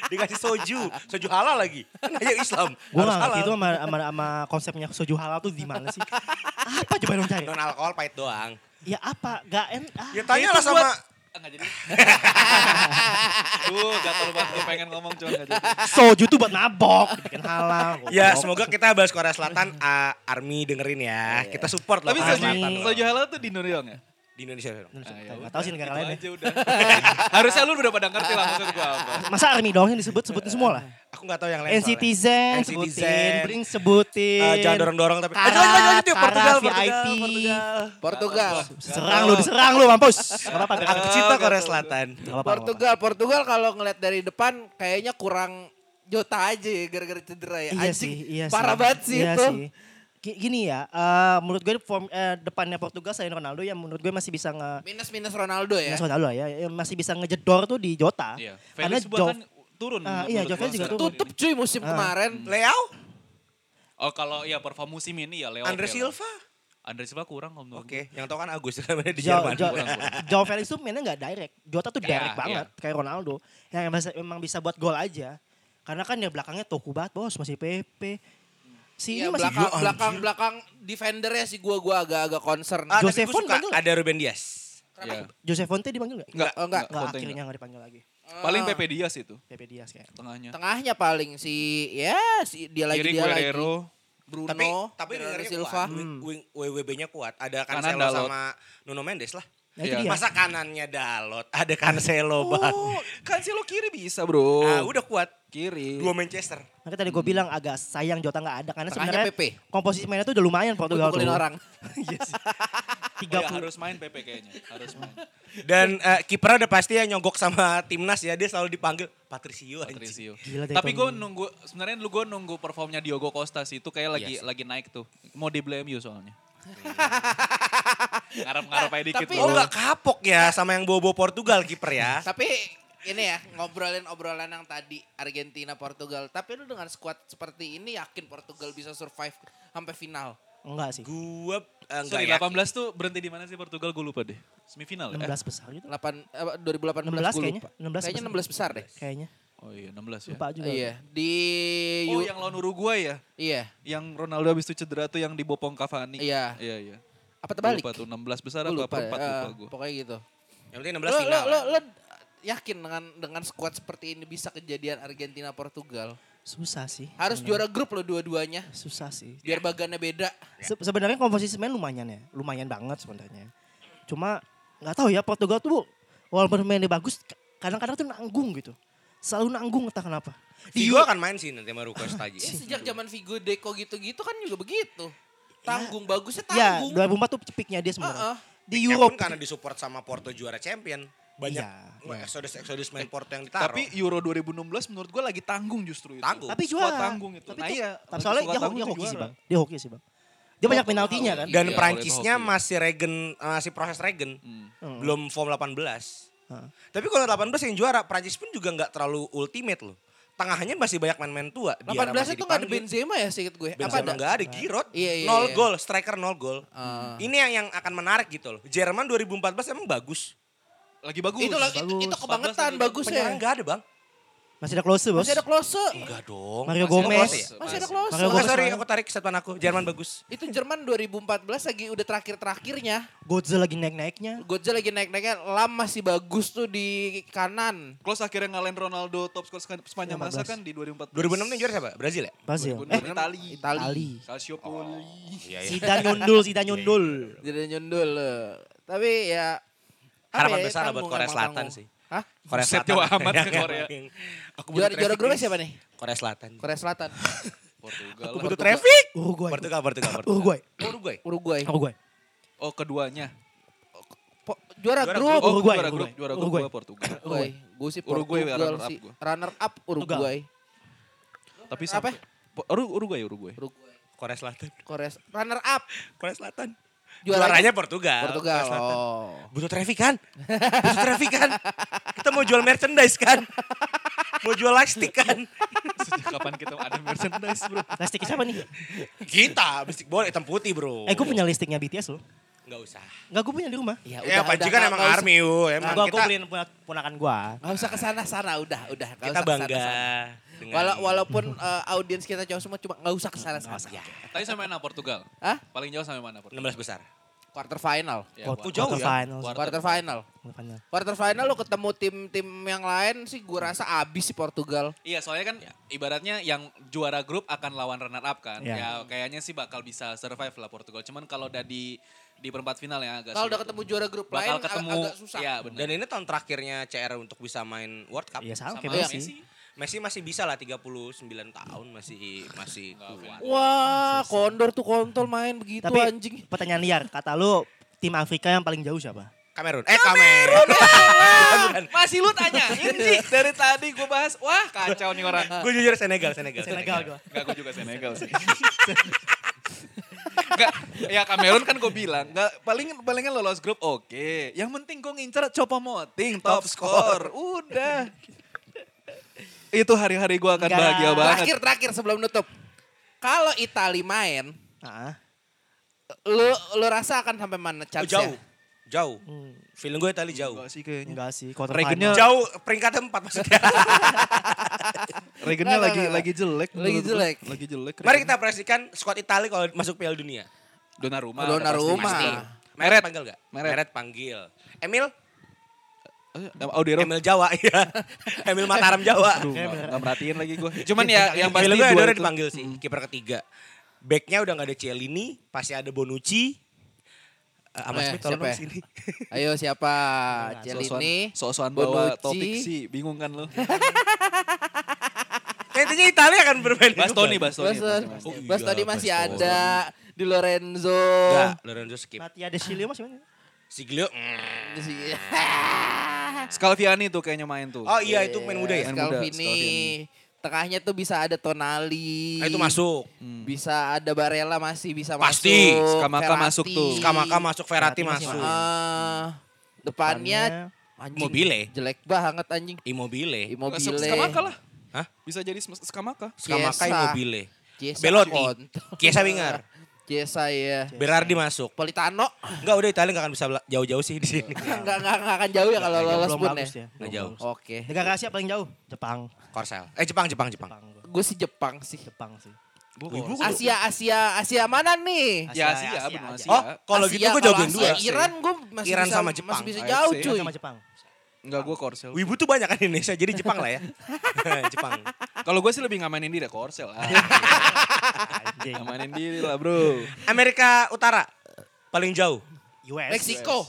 Dikasih soju, soju halal lagi. Kan ayah Islam. *laughs* Gue gak ngerti halal. itu sama, sama, sama konsepnya soju halal tuh di mana sih? apa coba dong cari? Non alkohol pahit doang. Ya apa? Gak en... Ah, Ya tanya lah sama Ah, nggak jadi. *laughs* Duh, gatel banget gue pengen ngomong cuma nggak jadi. soju tuh buat nabok, bikin halal. Ya semoga kita bahas Korea Selatan uh, Army dengerin ya. Kita support loh Tapi Korea soju, Selatan. soju halal tuh di York ya? Di Indonesia. dong. Indonesia. Ah, ya Gak tahu sih negara gitu lain ya. aja udah. *laughs* Harusnya lu udah pada ngerti lah maksud gue apa. Masa army doang yang disebut sebutin semua lah. Aku gak tahu yang lain. NCTzen sebutin, Bring sebutin. Eh, jangan dorong-dorong tapi. Karat, Ayo, lanjut, lanjut. Karat, Portugal, VIP. Portugal, Portugal. Portugal. Serang lu, diserang lu mampus. Gak apa-apa. gak Aku apa-apa. cinta Korea. Selatan. Gak Portugal, Portugal kalau ngeliat dari depan kayaknya kurang Jota aja ya gara-gara cedera ya. Iya Anjing, sih, iya sih. Parah banget sih iya itu. Sih. Gi- Gini ya, eh, menurut gue form, eh, depannya Portugal selain Ronaldo yang menurut gue masih bisa nge Minus-minus Ronaldo ya. Minus Ronaldo ya, yang masih bisa ngejedor tuh di Jota. Iya. Karena Felix Jo- bahkan turun. Ah, iya, gua juga turun. Tutup cuy musim Ah. kemarin. Leao, Oh kalau iya perform musim ini ya Leo. Andre. Silva. Andre Silva kurang om. menurut Oke, yang tahu kan Agus *laughs* namanya di Jo, Jerman. Jo, kurang, kurang. Felix tuh mainnya nggak direct. Jota tuh Iya, direct iya. banget kayak Ronaldo. Yang emang bisa, emang bisa buat gol aja. Karena kan ya belakangnya Toku banget bos, masih PP. Si Iya, ini masih belakang belakang belakang defendernya sih gua gua agak-agak concern. Ah, Joseph gue suka ada Ruben Dias. Iya. Joseph Fonte dipanggil nggak? Enggak, Oh, enggak. Nggak, Fonte akhirnya enggak. nggak dipanggil lagi. Paling Ah. Pepe Diaz itu PP Diaz kayak. tengahnya. Tengahnya paling si ya si dia lagi Kiri dia lagi. Guerrero. Bruno, tapi tapi Silva. wing, WWB-nya kuat. Ada Cancelo sama Nuno Mendes lah. Nah, Iya. Masa kanannya Dalot, ada Cancelo bang. Oh, Cancelo kiri bisa bro. Ah, udah kuat. Kiri. Dua Manchester. Makanya tadi gue bilang agak sayang Jota nggak ada karena Tengahnya sebenarnya PP. komposisi mainnya tuh udah lumayan Portugal tuh. Pukulin orang. *laughs* Iya sih. Tiga 30 harus main Pepe kayaknya. Harus main. Dan eh, kipernya udah pasti ya nyogok sama timnas ya. Dia selalu dipanggil Patricio anjing. Patricio. Gila Tapi gue nunggu sebenarnya dulu gue nunggu performnya Diogo Costa sih itu kayak lagi sih. lagi naik tuh. Mau di MU soalnya. Ngarep-ngarep aja dikit. Tapi- Oh nggak kapok ya sama yang bobo Portugal kiper ya. Tapi ini ya ngobrolin obrolan yang tadi Argentina Portugal. Tapi lu dengan squad seperti ini yakin Portugal bisa survive sampai final? Enggak sih. Gua eh, enggak Sorry, ya. 18 tuh berhenti di mana sih Portugal? Gue lupa deh. Semifinal ya? 16 besar gitu. 8 eh, 2018 16 gua kayaknya. lupa. 16 kayaknya besar. 16 besar deh. Kayaknya. Oh iya 16 ya. Lupa juga. Iya, di Oh yang lawan Uruguay ya? iya. Yang Ronaldo habis itu cedera tuh yang dibopong Cavani. Iya. Iya iya. Apa terbalik? Lupa tuh 16 besar apa lupa, perempat ya. lupa Eh, gue. Pokoknya gitu. Yang penting 16 Lo, lo, final. lo, kan. lo yakin dengan dengan squad seperti ini bisa kejadian Argentina Portugal? Susah sih. Harus juara grup lo dua-duanya. Susah sih. Biar bagannya beda. Se- sebenarnya komposisi main lumayan ya, lumayan banget sebenarnya. Cuma nggak tahu ya Portugal tuh walaupun mainnya bagus, kadang-kadang tuh nanggung gitu. Selalu nanggung entah kenapa. Di Vigo akan main sih nanti sama Ruko Staji. Ya, sejak zaman Vigo Deco gitu-gitu kan juga begitu. Tanggung, bagusnya Ya, tanggung. 2004 tuh piknya dia Heeh. sebenarnya. Di Picknya Europe pun karena disupport sama Porto juara champion. Banyak Iya, wah, iya. eksodus-eksodus main Porto yang ditaruh. Tapi Euro 2016 menurut gue lagi tanggung justru itu. Tanggung. tapi Squad juara. tanggung itu. Tapi Nah tuh- iya, tapi soalnya squad dia, tanggung dia hoki sih bang. Dia hoki sih bang. Dia banyak penaltinya kan. Dan Iya, hoki. masih regen masih proses regen. Hmm. Belum form 18. Tapi kalau 18 yang juara, Prancis pun juga nggak terlalu ultimate loh. Tengahnya masih banyak main-main tua. Diarra 18 masih itu gak ada. Benzema ya seinget gue. Apa Benzema ada? nggak ada, Giroud. Iya, iya, nol iya. gol, striker nol gol. Ah. Ini yang yang akan menarik gitu loh. Jerman 2014 emang bagus. Lagi bagus. Itu, lagi, itu, itu kebangetan bagusnya. Penyerang nggak ada bang. Masih ada close bos. Masih ada close. Enggak dong. Mario Masih ada Gomez. close ya? Masih ada close. Mario Oh, Gomez sorry, main. aku tarik kesatuan aku. Jerman bagus. Itu Jerman 2014 lagi udah terakhir-terakhirnya. Godza lagi naik-naiknya. Gotze lagi naik-naiknya. Lam masih bagus tuh di kanan. Klose akhirnya ngalahin Ronaldo top skor sepanjang masa 15. kan di 2014. 2006 yang juara siapa? Brazil ya? Brazil. Eh, Itali. Itali. Ali. Calciopoli. Iya, Zidane nyundul, Zidane nyundul. Jadi nyundul. eh. Tapi ya. apa Harapan ya, besar lah buat Korea Selatan sih. Hah? Korea Selatan. jauh amat ke *laughs* Yang- Korea. yang- Aku Juara, juara grupnya siapa nih? Korea Selatan. Korea Selatan. *laughs* Portugal. Aku butuh traffic. Uruguay. Portugal, Portugal, Portugal. Uruguay. Uruguay. Uruguay. Uruguay. Oh keduanya. Juara, Juara grup. Oh Uruguay, juara grup. Juara grup Uruguay. gua Portugal. Uruguay. Gue sih Uruguay, Portugal runner up. Runner up Uruguay. Tapi Apa? sampai Po- Uru- Uruguay, Uruguay. Uruguay. Korea Selatan. Korea runner up. Korea Selatan. Juaranya Juaranya Portugal. Portugal. Oh. Butuh traffic kan? Butuh traffic kan? Kita mau jual merchandise kan? Mau jual lightstick kan? Sejak kapan kita ada merchandise, Bro? Plastiknya siapa nih? Kita, bistik bola hitam putih bro. Eh gue punya listiknya BTS loh. Nggak usah. Enggak gue punya di rumah. Ya, Ya, Panji kan emang army. Emang Gua gue kita, beliin punya ponakan gua. Nggak usah ke sana udah udah nggak kita usah bangga. dengan- Walau, walaupun eh, audiens kita jauh semua cuma nggak usah ke sana sana. Tadi sampai mana Portugal? Hah? Paling jauh sampai mana Portugal? 16 besar. Quarter final. Ya, Quarter- jauh quarter ya? final. Quarter final. Quarter final. Quarter final lo ketemu tim-tim yang lain sih gue rasa abis sih Portugal. Iya soalnya kan ibaratnya yang juara grup akan lawan runner up kan. Iya. Ya kayaknya sih bakal bisa survive lah Portugal. Cuman kalau udah di perempat final ya agak Kalau udah ketemu juara grup bakal lain ag- ketemu agak susah. Iya benar. Dan ini tahun terakhirnya CR untuk bisa main World Cup. Iya sama, Sama kayak Messi. Messi. Messi masih bisa lah 39 tahun masih masih kuat. Wah, Kondor tuh kontol main begitu Tapi anjing. pertanyaan liar, kata lu tim Afrika yang paling jauh siapa? Kamerun. Eh Kamerun. Masih lu tanya, ini *laughs* dari tadi gue bahas, wah kacau nih orang. Gue jujur Senegal, Senegal. Senegal gua. Enggak, gue juga Senegal sih. *laughs* Enggak, ya Kamerun kan gue bilang, enggak paling palingan lolos grup oke. Yang penting gue ngincer Copo Moting top score. Udah. Itu hari-hari gue akan Enggak. bahagia banget. Terakhir terakhir sebelum nutup. Kalau Itali main, Ah. lu lu rasa akan sampai mana chance jauh. Jauh. Hmm. Feeling gue Itali jauh. Enggak sih kayaknya. Enggak sih, quarter Regennya- final. Jauh peringkatnya empat maksudnya. *laughs* Regennya lagi nggak, lagi jelek. Lagi jelek. Lagi jelek. Mari kita prediksikan squad Itali kalau masuk Piala Dunia. Donnarumma. Donnarumma. Pasti. Meret Meret. panggil gak? Meret. Meret panggil. Emil? Eh, Audero. Emil Jawa *laughs* iya. Emil Mataram Jawa. Aduh, nggak nggak merhatiin lagi gue. Cuman ya yang pasti gue itu- dipanggil sih, kiper ketiga. Backnya udah gak ada Cielini, pasti ada Bonucci. Uh, Ahmad Eh, Smith tolong siapa ya? sini. *laughs* Ayo siapa? Enggak, Celini. So-soan bawa topik sih, bingung kan lu. *laughs* Intinya Italia akan bermain. Bastoni. Bastoni. Bas, Bastoni. Oh iya, Bas tadi masih Bastoni. ada di Lorenzo. Enggak, Lorenzo skip. Natia De Silio masih mana? Siglio. mm. Scalviani tuh kayaknya main tuh. Oh iya itu main muda ya. Main muda, Scalvini. Scalvini. Tengahnya tuh bisa ada Tonali. Nah, itu masuk. Bisa ada Barella masih bisa Pasti. masuk. Skamaka Verratti. masuk tuh. Skamaka masuk, masih masuk. Ah, depannya anjing. Immobile. Jelek banget anjing. Immobile. Immobile. Skamaka lah. Hah? Bisa jadi Skamaka. Skamaka. Immobile. Belotti. Chiesa winger. *laughs* Jesa ya. Berardi masuk. Politano. Enggak udah Italia nggak akan bisa jauh-jauh sih di sini. Enggak enggak enggak akan jauh ya kalau lolos Belum pun ya. bagus ya. Nggak jauh. Oke. Negara Asia paling jauh? Jepang. Korsel. Eh Jepang, Jepang, Jepang. Gua. Gue sih Jepang sih. Jepang sih. Asia Asia Asia mana nih? Ya Asia, Asia, Asia. Asia. Oh, kalau Asia, gitu gue jauhin Asia, dua. Iran gue masih Iran bisa, sama Jepang. masih bisa jauh Iran cuy. sama Jepang. Enggak, gue Korsel. Wibu tuh banyak kan di Indonesia, jadi Jepang lah ya. *laughs* Jepang. Kalau gue sih lebih ngamanin diri Korsel. *laughs* Anjing. ngamanin diri lah bro. Amerika Utara paling jauh. US. Meksiko.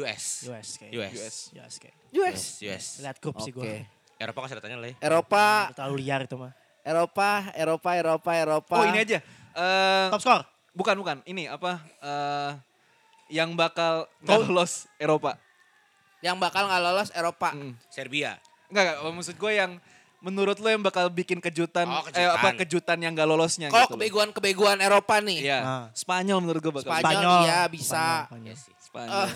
US. US. US. US. US. US. US. Lihat grup sih Oke. gue. Eropa kasih tanya lah ya. Eropa, Terlalu liar itu mah. Eropa, Eropa, Eropa, Eropa. Oh ini aja. Eh, Top score. bukan bukan. Ini apa? eh yang bakal nggak lolos Eropa. Yang bakal nggak lolos Eropa. Mm. Serbia. Enggak, enggak. Maksud gue yang menurut lo yang bakal bikin kejutan, Oh, eh apa kejutan. kejutan yang gak lolosnya Kalau gitu. loh. kebeguan-kebeguan Eropa nih. Iya. Nah. Spanyol menurut gue bakal. Spanyol, Spanyol. iya bisa. Spanyol. Iya sih. Spanyol. Eh,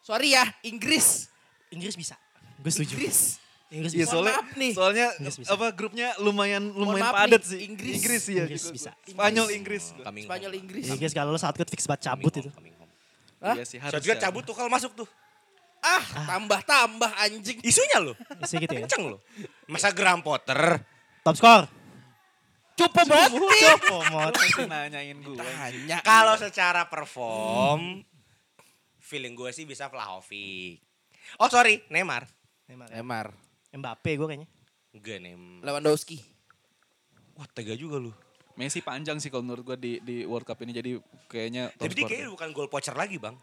sorry ya, Inggris. Inggris bisa. Gue setuju. Inggris. Inggris Iya bisa. soalnya maaf nih. soalnya Inggris bisa. apa grupnya lumayan lumayan maaf padat nih, sih. Inggris. Inggris ya. Inggris bisa. Spanyol Inggris. Home. Spanyol, Inggris. Inggris kalau lo saat fix banget cabut Coming itu. home, coming home. Hah? Iya sih harus. Shotgun ya. cabut tuh kalau masuk tuh. Ah, tambah-tambah anjing. Isunya lo. Isi gitu ya. Kenceng lo. Masa Graham Potter. Top score. Cukup banget. Mot. Pasti nanyain gue. Tanya. Kalau secara perform, feeling gue sih bisa Vlahovic. Oh sorry, Neymar. Neymar. Neymar. Mbappe gue kayaknya. Enggak Neymar. Lewandowski. Wah tega juga lu. Messi panjang sih kalau menurut gue di di World Cup ini jadi kayaknya top Tapi dia kayaknya bukan gol poacher lagi bang.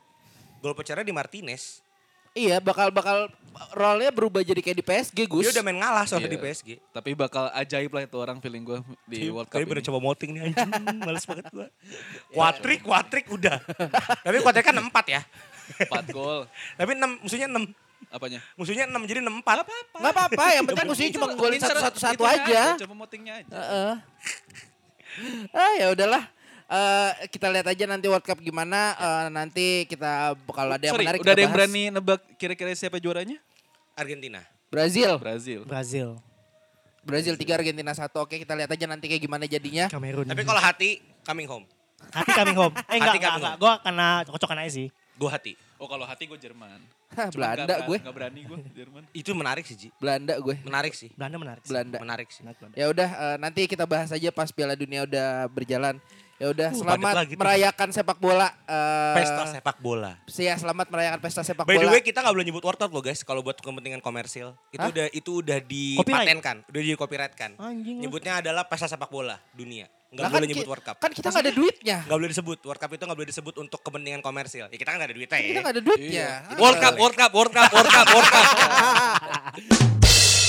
Gol poachernya di Martinez. Iya, bakal bakal role-nya berubah jadi kayak di PSG, Gus. Dia udah main ngalah soalnya Iya. di PSG. Tapi bakal ajaib lah itu orang feeling gue di World Cup Tapi bener ini. coba moting nih anjing. *laughs* Males banget gua. Quadrick, quadrick udah. Tapi quadrick kan 4 ya. 4 gol. *laughs* Tapi 6, musuhnya 6. Apanya? Musuhnya 6 jadi 6 4. Nggak apa-apa, yang penting musuhnya cuma golin satu-satu aja. Coba motingnya aja. Heeh. ah ya udahlah. Eh, kita lihat aja nanti World Cup gimana. Eh, nanti kita kalau ada yang Sorry, menarik udah ada yang bahas. berani nebak kira-kira siapa juaranya? Argentina. Brazil. Brazil. Brazil. Brazil 3 Argentina 1. Oke, kita lihat aja nanti kayak gimana jadinya. Kamerun. Tapi kalau hati coming home. hati coming home. Eh enggak, Hati enggak, coming enggak. home. Gue karena cocokan aja sih. Gue hati. Oh kalau hati gue Jerman. Hah, Cuma Belanda gue. nggak berani gue Jerman. Itu menarik sih Ji. Belanda gue. Menarik sih. Belanda menarik. sih. Belanda. Menarik sih. Ya udah eh, nanti kita bahas aja pas Piala Dunia udah berjalan. Ya udah Uh, selamat lagi tuh. merayakan sepak bola. eh, Pesta sepak bola. Ya selamat merayakan pesta sepak By the bola. way kita nggak boleh nyebut Cup loh guys kalau buat kepentingan komersil. Itu Hah? udah itu udah dipatenkan, udah di copyright kan. Anjing. Nyebutnya adalah pesta sepak bola dunia. Nggak Lah boleh kan nyebut World Cup. Kan kita nggak ada duitnya. Nggak boleh disebut. World Cup itu nggak boleh disebut untuk kepentingan komersil. Ya kita kan nggak ada duitnya Kita ya. nggak ada duitnya. Iya. Ah, World Cup, World Cup, World Cup, World Cup, World Cup. *laughs*